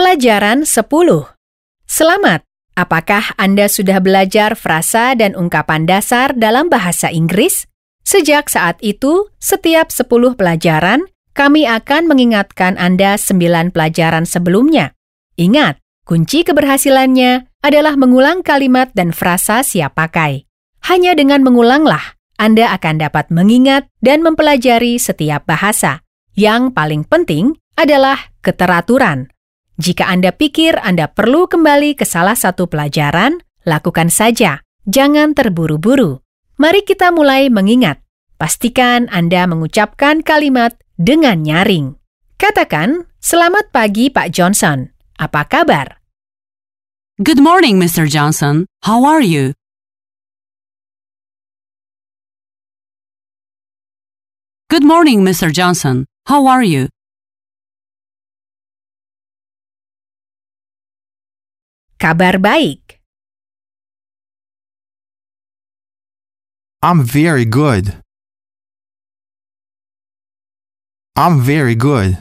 Pelajaran 10. Selamat! Apakah Anda sudah belajar frasa dan ungkapan dasar dalam bahasa Inggris? Sejak saat itu, setiap 10 pelajaran, kami akan mengingatkan Anda 9 pelajaran sebelumnya. Ingat, kunci keberhasilannya adalah mengulang kalimat dan frasa siap pakai. Hanya dengan mengulanglah, Anda akan dapat mengingat dan mempelajari setiap bahasa. Yang paling penting adalah keteraturan. Jika Anda pikir Anda perlu kembali ke salah satu pelajaran, lakukan saja. Jangan terburu-buru. Mari kita mulai mengingat. Pastikan Anda mengucapkan kalimat dengan nyaring. Katakan, Selamat pagi Pak Johnson. Apa kabar? Good morning, Mr. Johnson. How are you? Good morning, Mr. Johnson. How are you? Kabar baik. I'm very good. I'm very good.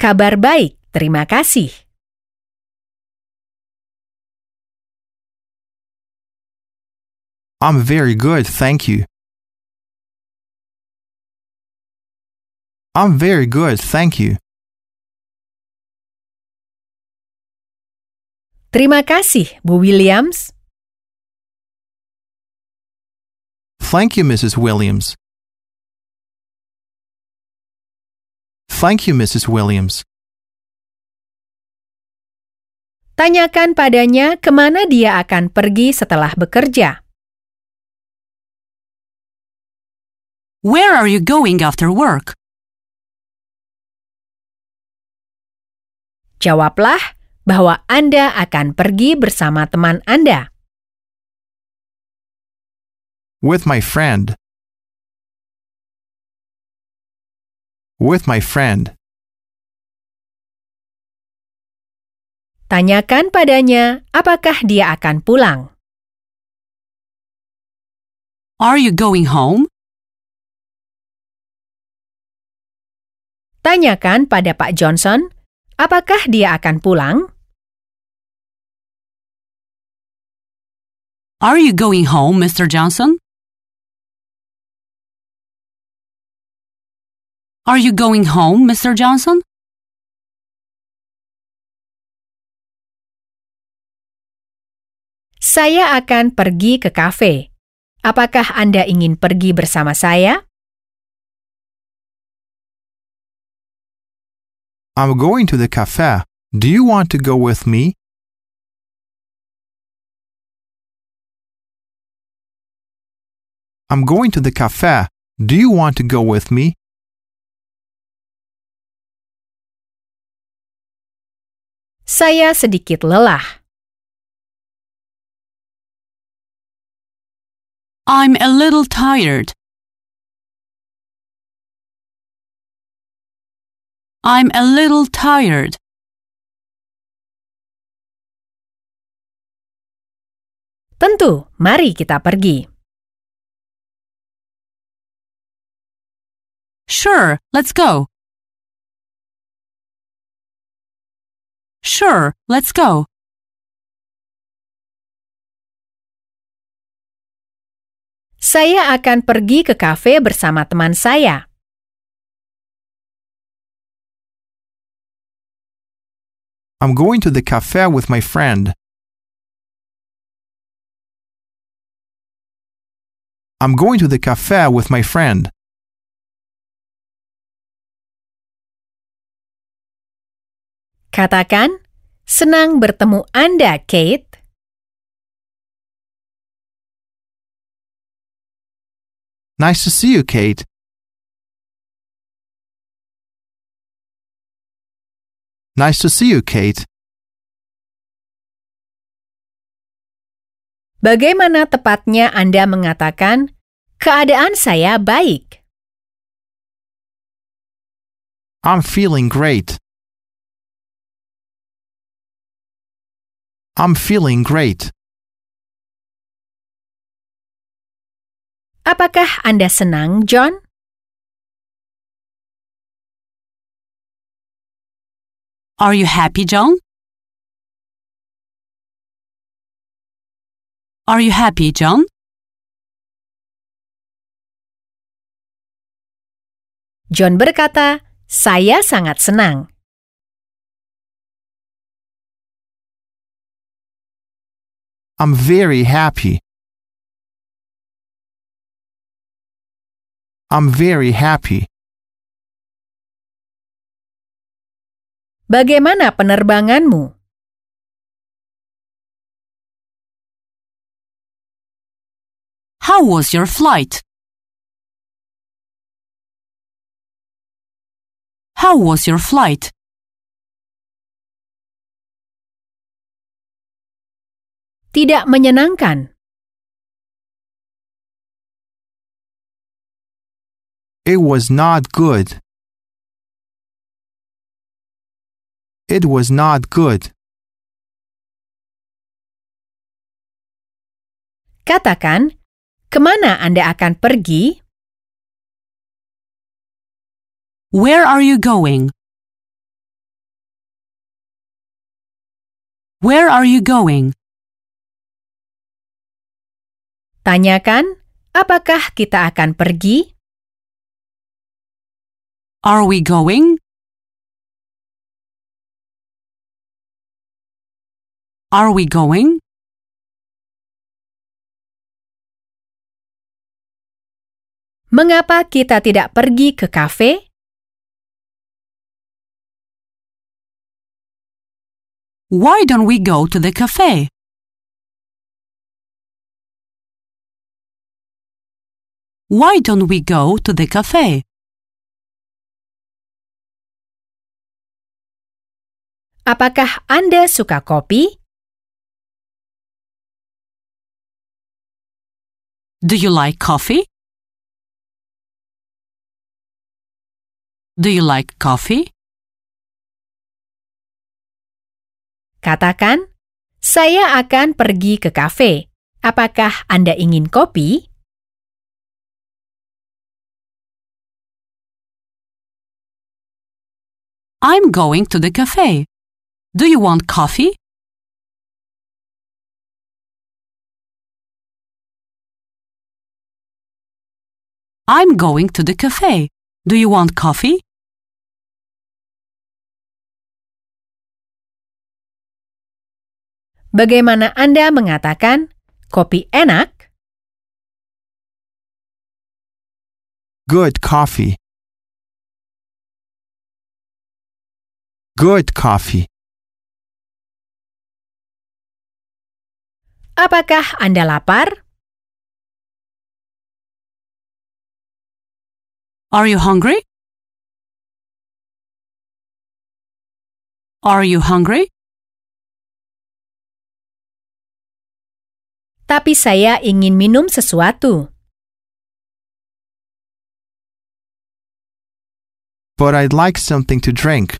Kabar baik. Terima kasih. I'm very good, thank you. I'm very good, thank you. Terima kasih, Bu Williams. Thank you, Mrs. Williams. Thank you, Mrs. Williams. Tanyakan padanya ke mana dia akan pergi setelah bekerja. Where are you going after work? Jawablah bahwa Anda akan pergi bersama teman Anda. With my friend. With my friend. Tanyakan padanya apakah dia akan pulang. Are you going home? Tanyakan pada Pak Johnson apakah dia akan pulang. Are you going home, Mr. Johnson? Are you going home, Mr. Johnson? Saya akan pergi ke kafe. Apakah Anda ingin pergi bersama saya? I'm going to the cafe. Do you want to go with me? I'm going to the cafe. Do you want to go with me? Saya sedikit lelah. I'm a little tired. I'm a little tired. Tentu, mari kita pergi. Sure, let's go. Sure, let's go. Saya akan pergi ke kafe bersama teman saya. I'm going to the cafe with my friend. I'm going to the cafe with my friend. Katakan, senang bertemu Anda, Kate. Nice to see you, Kate. Nice to see you, Kate. Bagaimana tepatnya Anda mengatakan, keadaan saya baik? I'm feeling great. I'm feeling great. Apakah Anda senang, John? Are you happy, John? Are you happy, John? John berkata, "Saya sangat senang." I'm very happy. I'm very happy. Bagaimana penerbanganmu? How was your flight? How was your flight? Tidak menyenangkan. It was not good. It was not good. Katakan, kemana Anda akan pergi? Where are you going? Where are you going? Tanyakan, apakah kita akan pergi? Are we going? Are we going? Mengapa kita tidak pergi ke kafe? Why don't we go to the cafe? Why don't we go to the cafe? Apakah Anda suka kopi? Do you like coffee? Do you like coffee? Katakan, saya akan pergi ke kafe. Apakah Anda ingin kopi? I'm going to the cafe. Do you want coffee? I'm going to the cafe. Do you want coffee? Bagaimana Anda mengatakan kopi enak? Good coffee. Good coffee. Apakah Anda lapar? Are you hungry? Are you hungry? Tapi saya ingin minum sesuatu. But I'd like something to drink.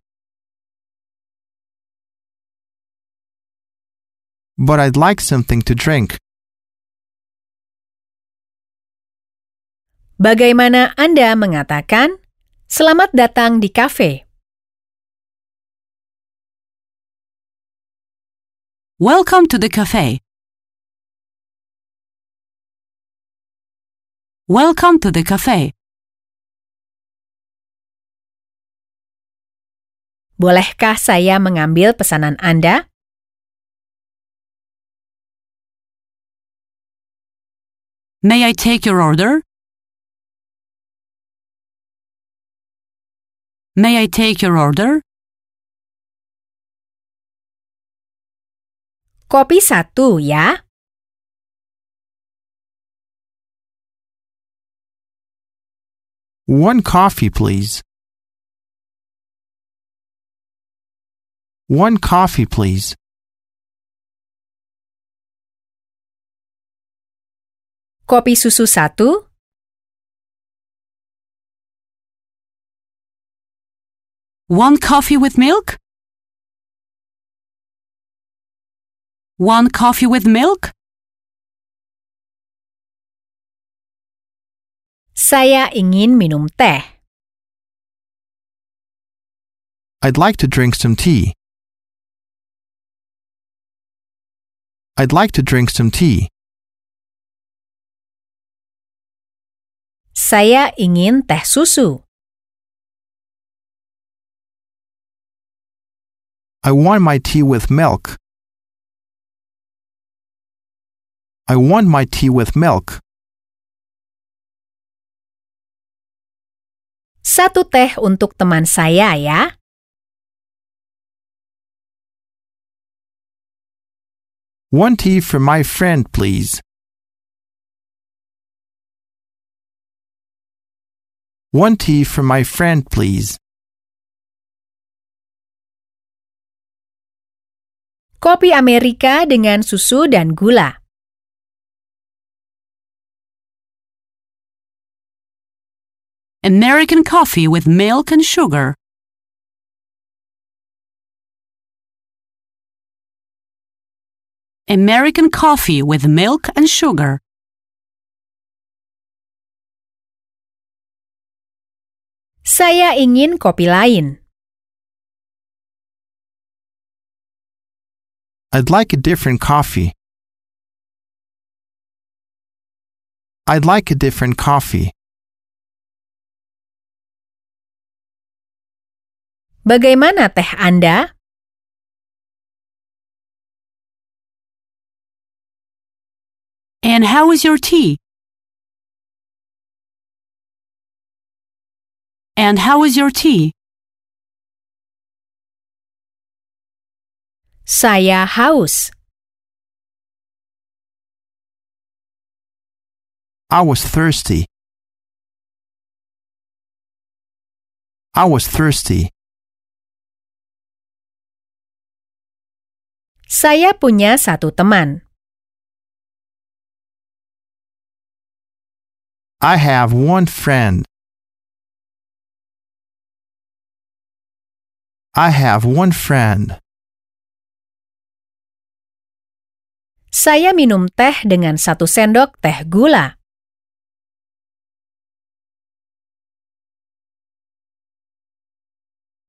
But I'd like something to drink. Bagaimana Anda mengatakan selamat datang di kafe? Welcome to the cafe. Welcome to the cafe. Bolehkah saya mengambil pesanan Anda? May I take your order? May I take your order? Kopi satu ya. One coffee, please. One coffee, please. Kopi susu satu. One coffee with milk? One coffee with milk? Saya ingin minum teh. I'd like to drink some tea. I'd like to drink some tea. Saya ingin teh susu. I want my tea with milk. I want my tea with milk. Satu teh untuk teman saya ya. One tea for my friend, please. One tea for my friend, please. Kopi Amerika dengan susu dan gula. American coffee with milk and sugar. American coffee with milk and sugar. Saya ingin kopi lain. I'd like a different coffee. I'd like a different coffee. Bagaimana teh Anda? And how is your tea? And how is your tea? Saya haus. I was thirsty. I was thirsty. Saya punya satu teman. I have one friend. I have one friend. Saya minum teh dengan satu sendok teh gula.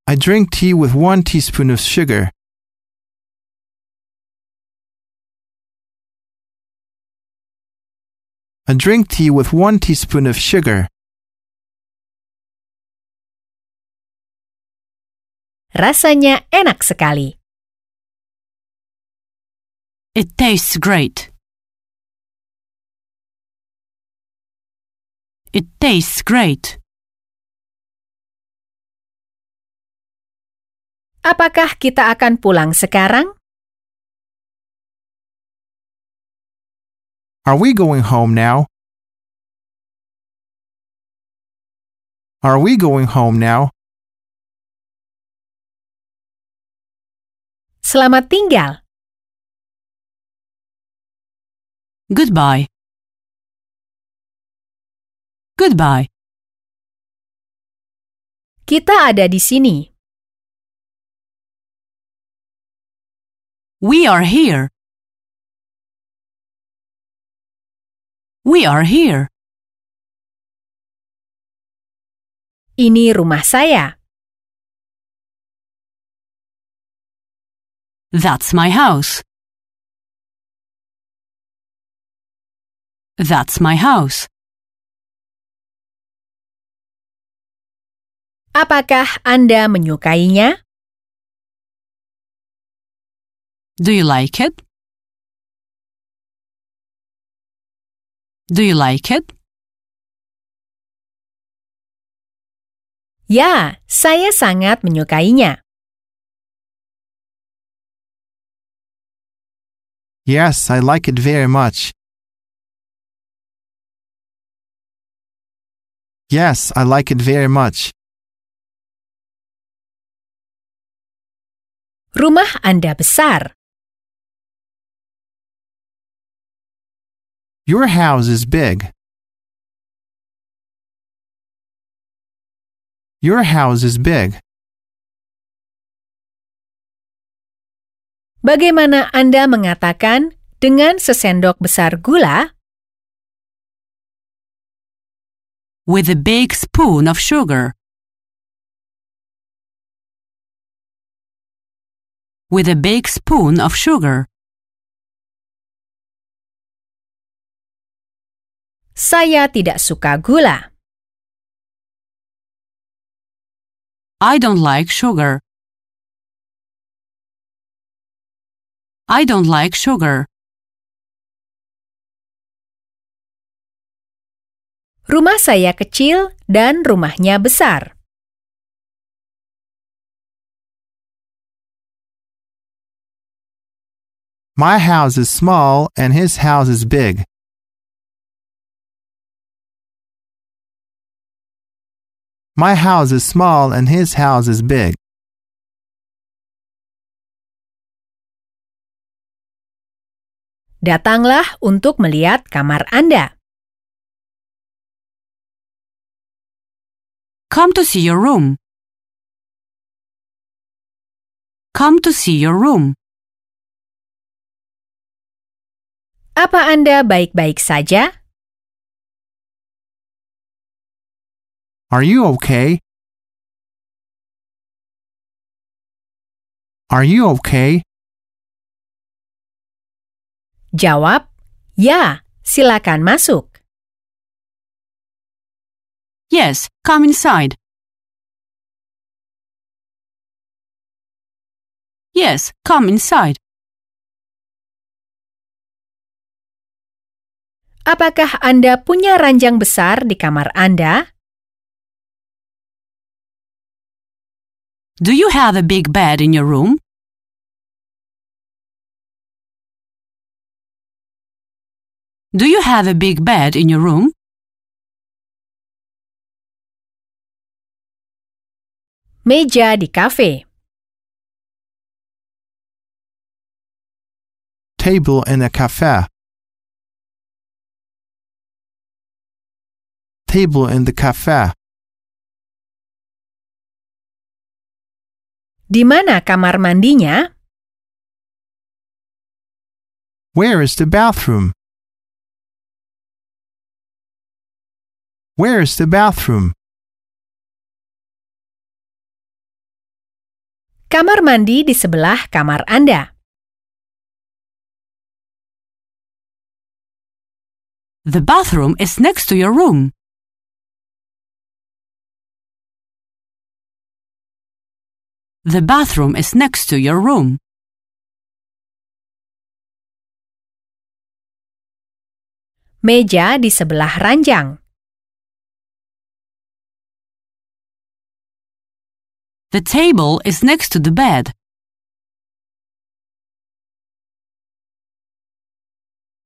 I drink tea with one teaspoon of sugar. I drink tea with one teaspoon of sugar. Rasanya enak sekali. It tastes great. It tastes great. Apakah kita akan pulang sekarang? Are we going home now? Are we going home now? Selamat tinggal. Goodbye. Goodbye. Kita ada di sini. We are here. We are here. Ini rumah saya. That's my house. That's my house. Apakah Anda menyukainya? Do you like it? Do you like it? Ya, saya sangat menyukainya. Yes, I like it very much. Yes, I like it very much. Rumah Anda besar. Your house is big. Your house is big. Bagaimana Anda mengatakan dengan sesendok besar gula? With a big spoon of sugar. with a big spoon of sugar. Saya tidak suka gula. I don't like sugar. I don't like sugar. Rumah saya kecil dan rumahnya besar. My house is small and his house is big. My house is small and his house is big. Datanglah untuk melihat kamar Anda. Come to see your room. Come to see your room. Apa Anda baik-baik saja? Are you okay? Are you okay? Jawab, ya, silakan masuk. Yes, come inside. Yes, come inside. Apakah Anda punya ranjang besar di kamar Anda? Do you have a big bed in your room? Do you have a big bed in your room? Meja di kafe. Table in a cafe. Table in the cafe. Di mana kamar mandinya? Where is the bathroom? Where is the bathroom? Kamar mandi di sebelah kamar Anda. The bathroom is next to your room. The bathroom is next to your room. Meja di sebelah ranjang. The table is next to the bed.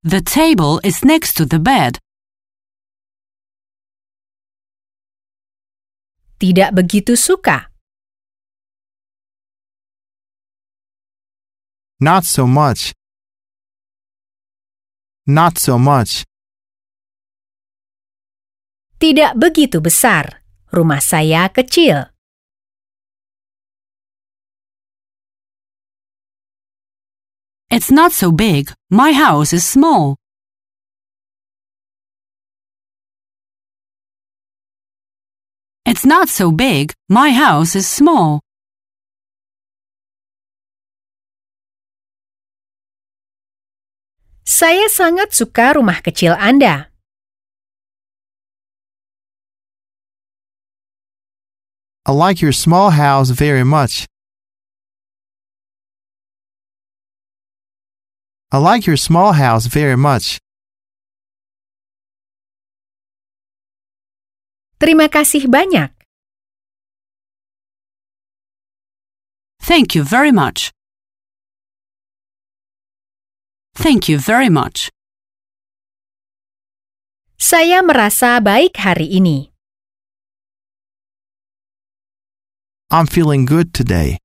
The table is next to the bed. Tidak begitu suka. Not so much. Not so much. Tidak begitu besar. Rumah saya kecil. It's not so big. My house is small. It's not so big. My house is small. Saya sangat suka rumah kecil Anda. I like your small house very much. I like your small house very much. Terima kasih banyak. Thank you very much. Thank you very much. Saya merasa baik hari ini. I'm feeling good today.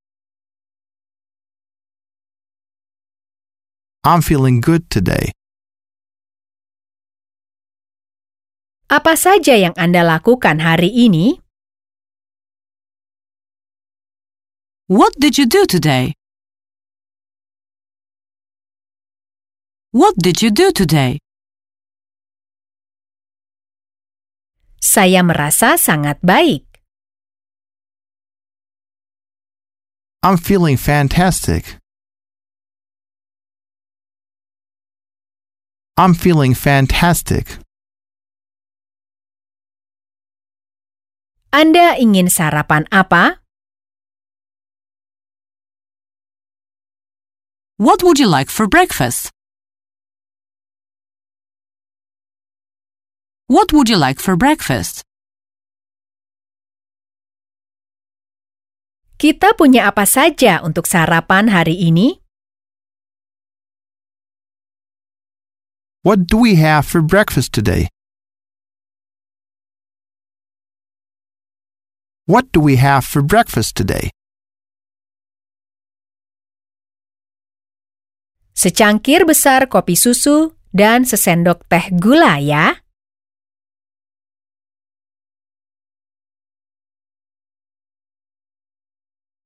I'm feeling good today. Apa saja yang Anda lakukan hari ini? What did you do today? What did you do today? Saya merasa sangat baik. I'm feeling fantastic. I'm feeling fantastic. Anda ingin sarapan apa? What would you like for breakfast? What would you like for breakfast? Kita punya apa saja untuk sarapan hari ini? What do we have for breakfast today? What do we have for breakfast today? Secangkir besar kopi susu dan sesendok teh gula ya.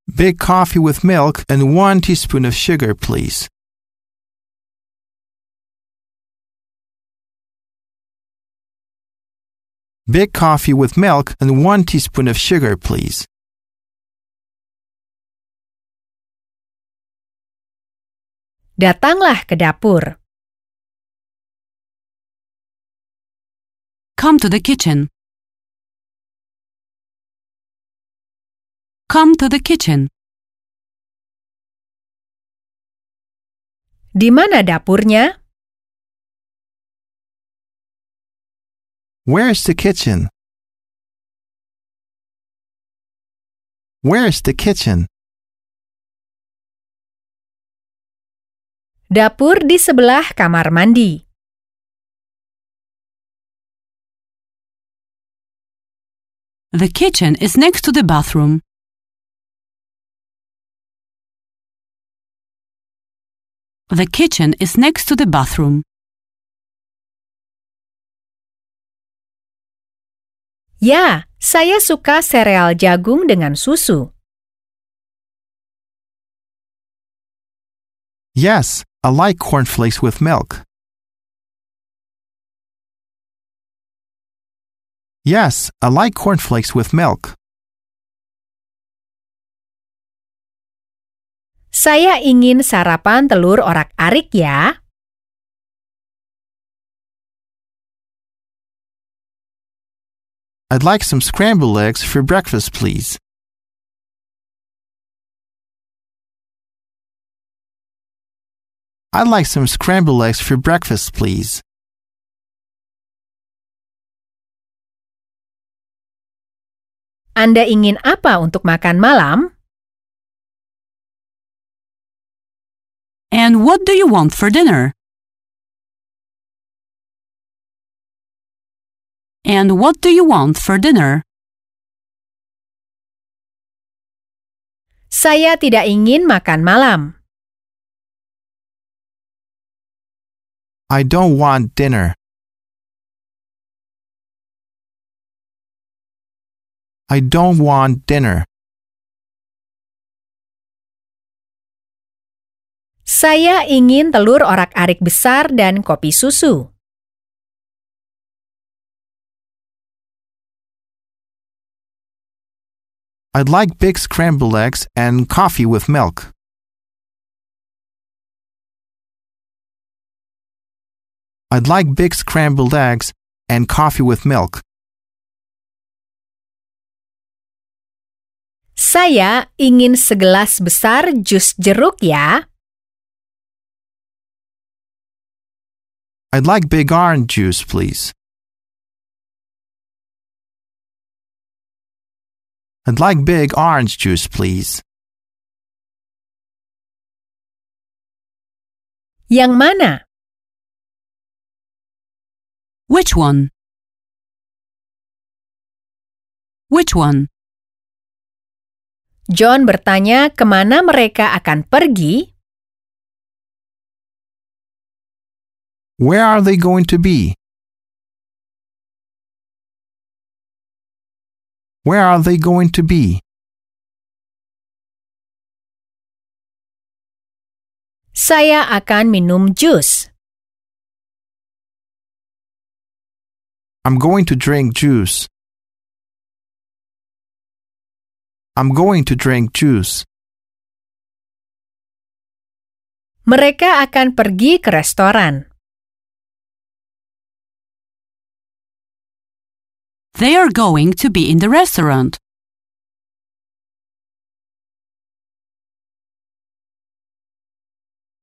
Big coffee with milk and one teaspoon of sugar, please. Big coffee with milk and one teaspoon of sugar, please. Datanglah ke dapur. Come to the kitchen. Come to the kitchen. Di mana dapurnya? Where's the kitchen? Where's the kitchen? Dapur di sebelah kamar mandi. The kitchen is next to the bathroom. The kitchen is next to the bathroom. Ya, saya suka sereal jagung dengan susu. Yes, I like cornflakes with milk. Yes, I like cornflakes with milk. Saya ingin sarapan telur orak-arik ya. I'd like some scrambled eggs for breakfast, please. I'd like some scrambled eggs for breakfast, please. Anda ingin apa untuk makan malam? And what do you want for dinner? And what do you want for dinner? Saya tidak ingin makan malam. I don't want dinner. I don't want dinner. Saya ingin telur orak-arik besar dan kopi susu. I'd like big scrambled eggs and coffee with milk. I'd like big scrambled eggs and coffee with milk. Saya ingin segelas besar jus jeruk ya. I'd like big orange juice, please. I'd like big orange juice, please. Yang mana? Which one? Which one? John bertanya kemana mereka akan pergi. Where are they going to be? Where are they going to be? Saya akan minum jus. I'm going to drink juice. I'm going to drink juice. Mereka akan pergi ke restoran. They are going to be in the restaurant.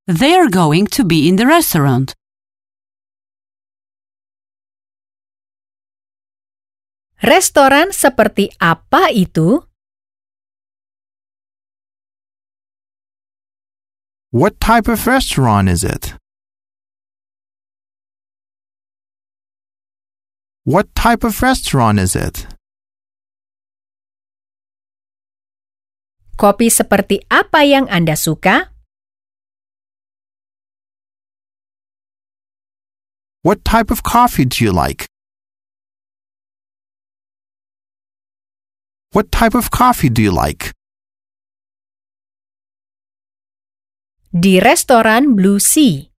They are going to be in the restaurant. Restoran seperti apa itu? What type of restaurant is it? What type of restaurant is it? Kopi seperti apa yang Anda suka? What type of coffee do you like? What type of coffee do you like? Di restoran Blue Sea.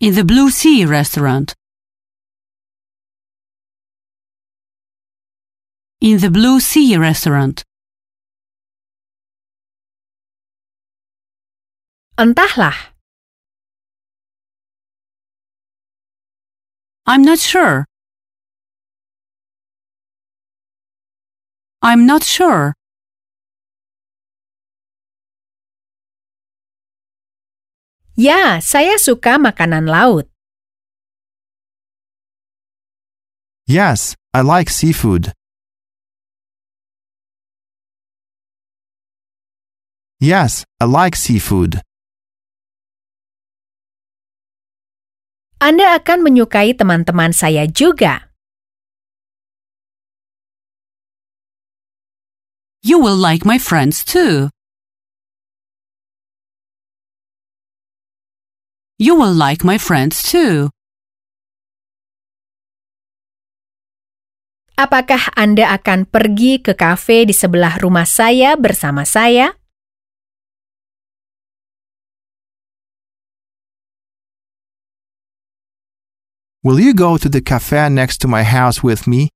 In the Blue Sea restaurant. In the Blue Sea restaurant. Entahlah. I'm not sure. I'm not sure. Ya, saya suka makanan laut. Yes, I like seafood. Yes, I like seafood. Anda akan menyukai teman-teman saya juga. You will like my friends too. You will like my friends too. Apakah Anda akan pergi ke kafe di sebelah rumah saya bersama saya? Will you go to the cafe next to my house with me?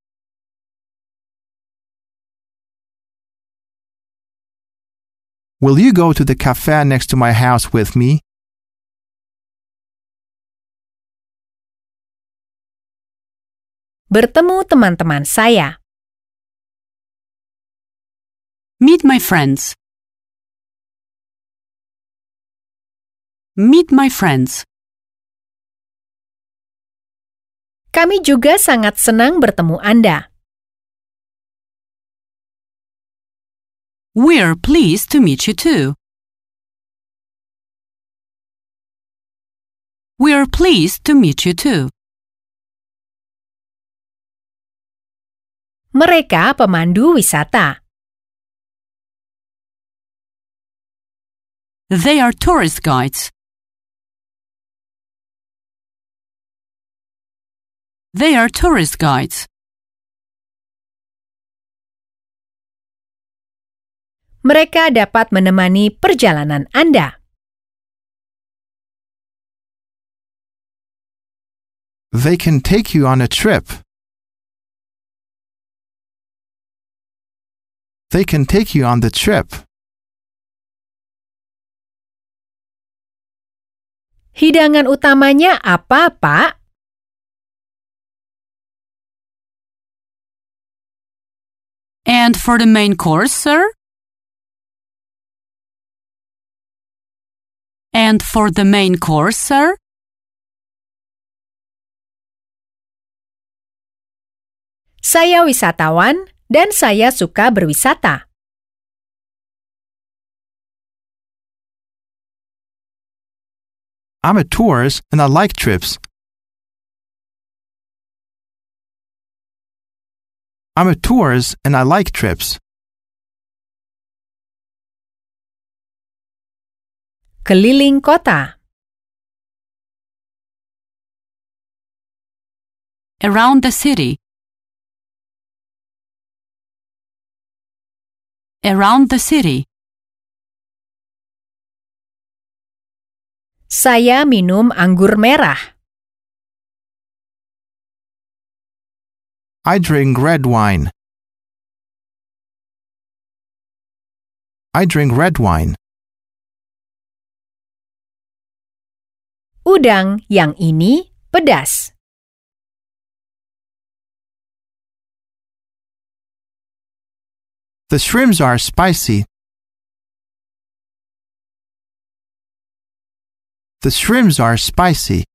Will you go to the cafe next to my house with me? Bertemu teman-teman saya. Meet my friends. Meet my friends. Kami juga sangat senang bertemu Anda. We're pleased to meet you too. We're pleased to meet you too. Mereka pemandu wisata. They are tourist guides. They are tourist guides. Mereka dapat menemani perjalanan Anda. They can take you on a trip. They can take you on the trip. Hidangan utamanya apa, Pak? And for the main course, sir? And for the main course, sir? Saya wisatawan dan saya suka berwisata. I'm a tourist and I like trips. I'm a tourist and I like trips. Keliling kota. Around the city. Around the city. Saya minum anggur merah. I drink red wine. I drink red wine. Udang yang ini pedas. The shrimps are spicy. The shrimps are spicy.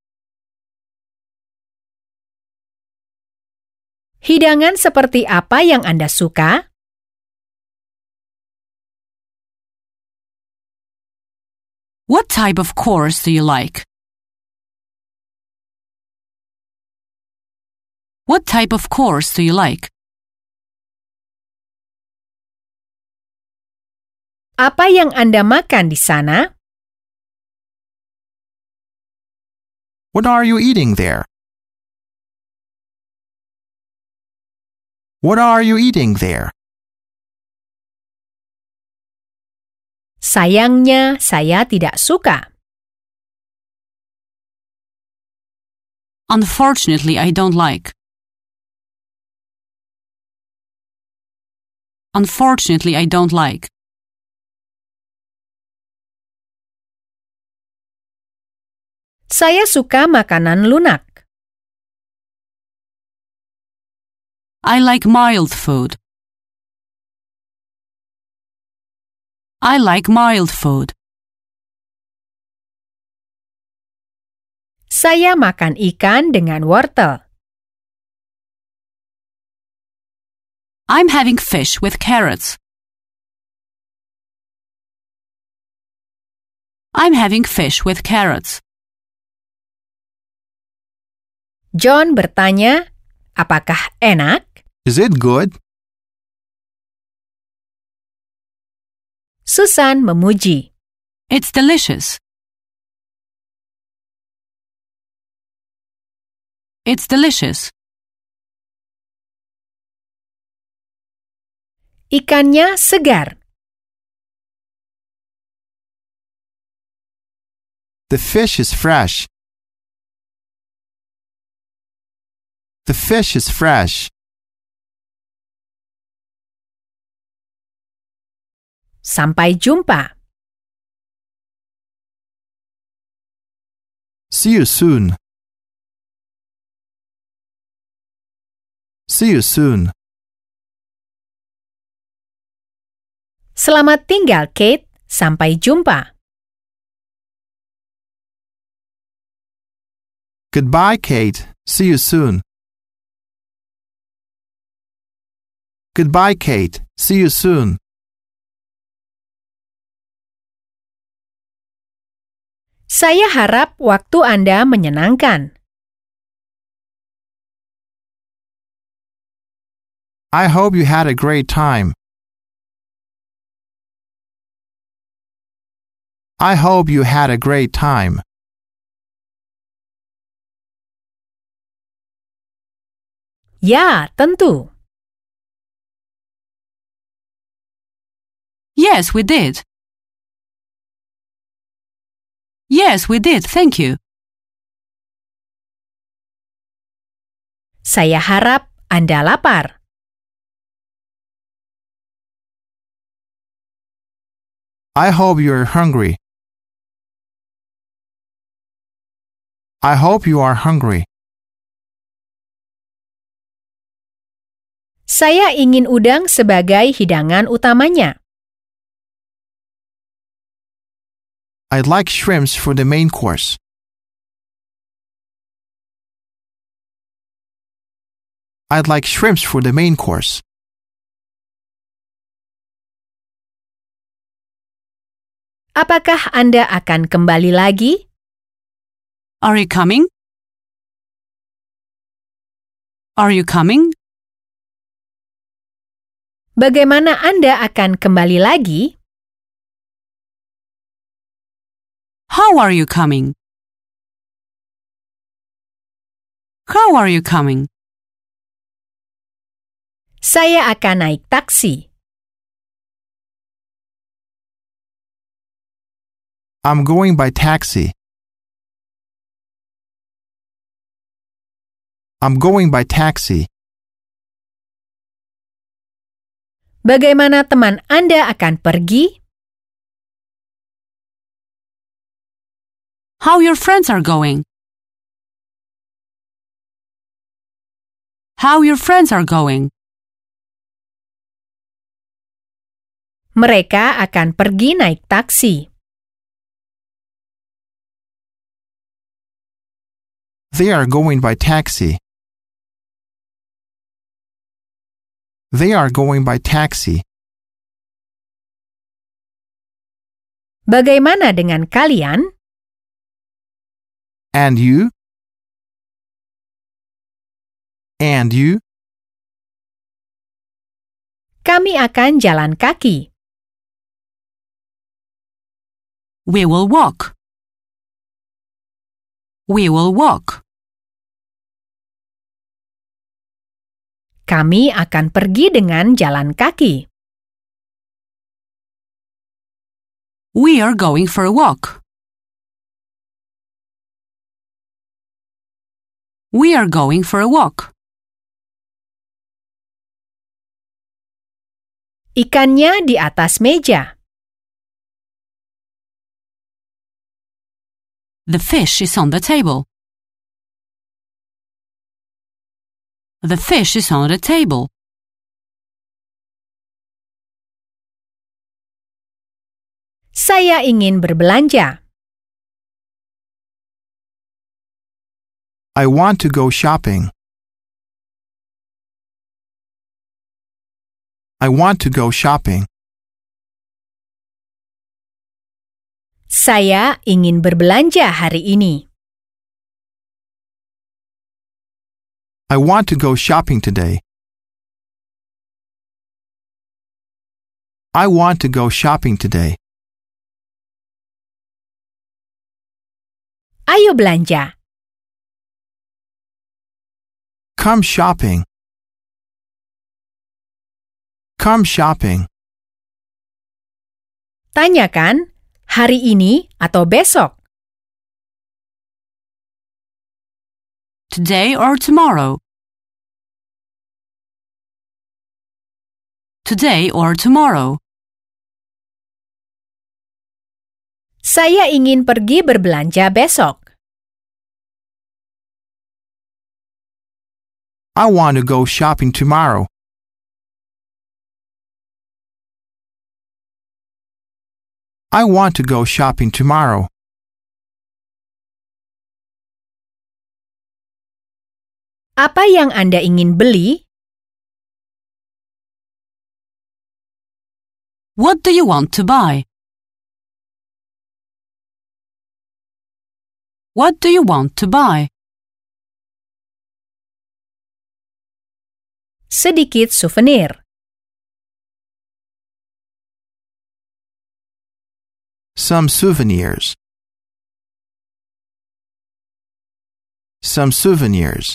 Hidangan seperti apa yang Anda suka? What type of course do you like? What type of course do you like? Apa yang Anda makan di sana? What are you eating there? What are you eating there? Sayangnya, saya tidak suka. Unfortunately, I don't like. Unfortunately, I don't like. Saya suka makanan lunak. I like mild food. I like mild food. Saya makan ikan dengan wortel. I'm having fish with carrots. I'm having fish with carrots. John bertanya, apakah enak? Is it good? Susan memuji. It's delicious. It's delicious. Ikannya segar. The fish is fresh. The fish is fresh. Sampai jumpa. See you soon. See you soon. Selamat tinggal, Kate. Sampai jumpa. Goodbye, Kate. See you soon. Goodbye, Kate. See you soon. Saya harap waktu Anda menyenangkan. I hope you had a great time. I hope you had a great time. Ya, tentu. Yes, we did. Yes, we did. Thank you. Saya harap Anda lapar. I hope you're hungry. I hope you are hungry. Saya ingin udang sebagai hidangan utamanya. I'd like shrimps for the main course. I'd like shrimps for the main course. Apakah Anda akan kembali lagi? Are you coming? Are you coming? Bagaimana Anda akan kembali lagi? How are you coming? How are you coming? Saya akan naik taksi. I'm going by taxi. I'm going by taxi. Bagaimana teman Anda akan pergi? How your friends are going? how your friends are going. Mereka akan pergi naik taksi. They are going by taxi. They are going by taxi. Bagaimana dengan kalian? And you? And you? Kami akan jalan kaki. We will walk. We will walk. Kami akan pergi dengan jalan kaki. We are going for a walk. We are going for a walk. Ikannya di atas meja. The fish is on the table. The fish is on the table. Saya ingin berbelanja. I want to go shopping. I want to go shopping. Saya ingin berbelanja hari ini. I want to go shopping today. I want to go shopping today. Ayo belanja. Come shopping. Come shopping. Tanyakan hari ini atau besok. Today or tomorrow? Today or tomorrow? Saya ingin pergi berbelanja besok. I want to go shopping tomorrow. I want to go shopping tomorrow. Apa yang Anda ingin beli? What do you want to buy? What do you want to buy? Sedikit souvenir. Some souvenirs. Some souvenirs.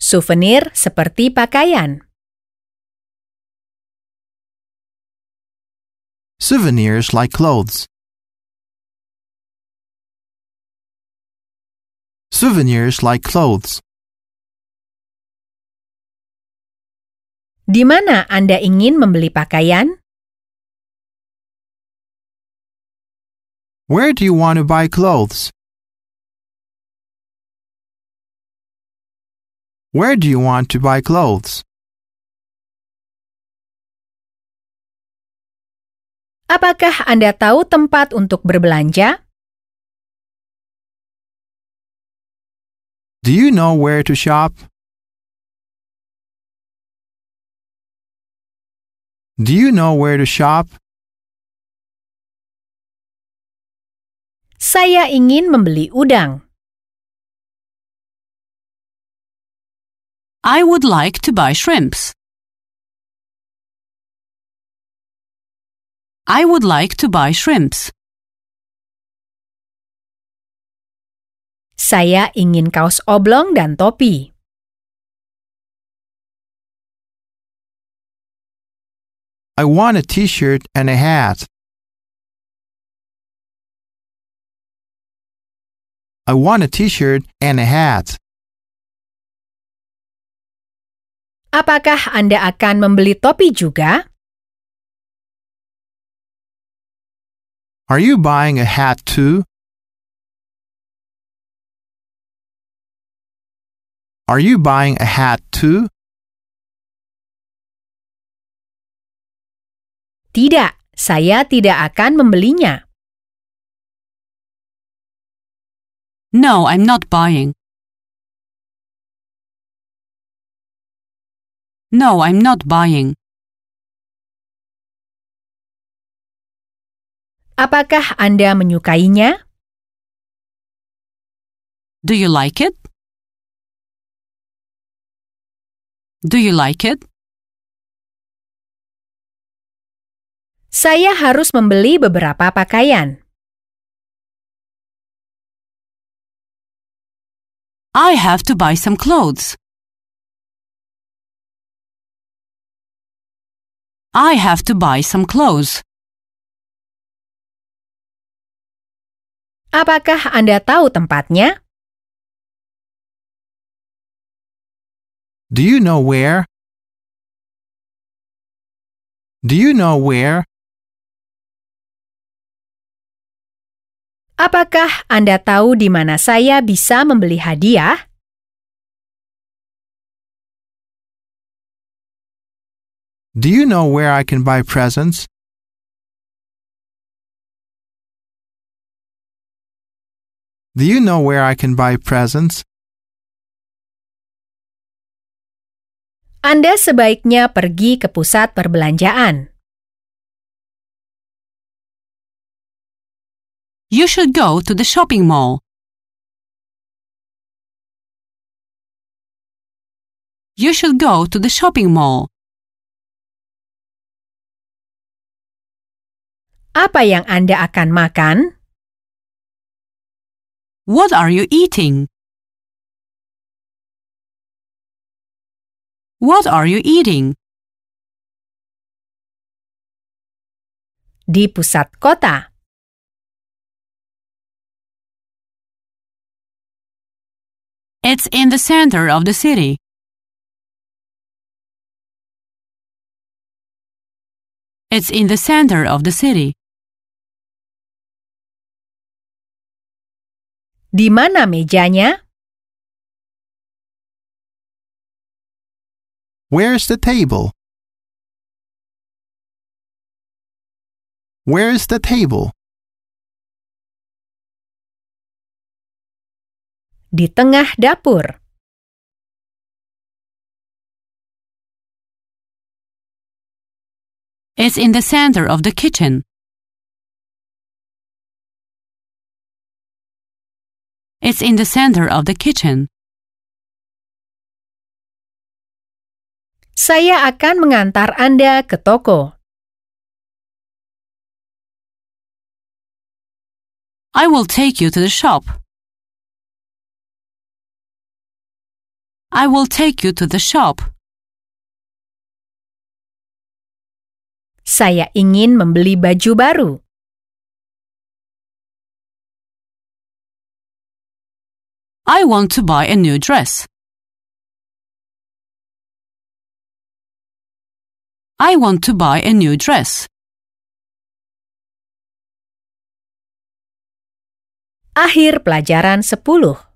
Souvenir seperti pakaian. Souvenirs like clothes. Souvenirs like clothes. Di mana Anda ingin membeli pakaian? Where do you want to buy clothes? Where do you want to buy clothes? Apakah Anda tahu tempat untuk berbelanja? Do you know where to shop? Do you know where to shop? Saya ingin membeli udang. I would like to buy shrimps. I would like to buy shrimps. Saya ingin kaos oblong dan topi. I want a t-shirt and a hat. I want a t-shirt and a hat. Apakah Anda akan membeli topi juga? Are you buying a hat too? Are you buying a hat too? Tidak, saya tidak akan membelinya. No, I'm not buying. No, I'm not buying. Apakah Anda menyukainya? Do you like it? Do you like it? Saya harus membeli beberapa pakaian. I have to buy some clothes. I have to buy some clothes. Apakah Anda tahu tempatnya? Do you know where? Do you know where? Apakah Anda tahu di mana saya bisa membeli hadiah? Do you know where I can buy presents? Do you know where I can buy presents? Anda sebaiknya pergi ke pusat perbelanjaan. You should go to the shopping mall. You should go to the shopping mall. Apa yang Anda akan makan? What are you eating? What are you eating? Di pusat kota. It's in the center of the city. It's in the center of the city. Di mana mejanya? Where's the table? Where is the table? Di tengah dapur. It's in the center of the kitchen. It's in the center of the kitchen. Saya akan mengantar Anda ke toko. I will take you to the shop. I will take you to the shop. Saya ingin membeli baju baru. I want to buy a new dress. I want to buy a new dress. Akhir pelajaran 10.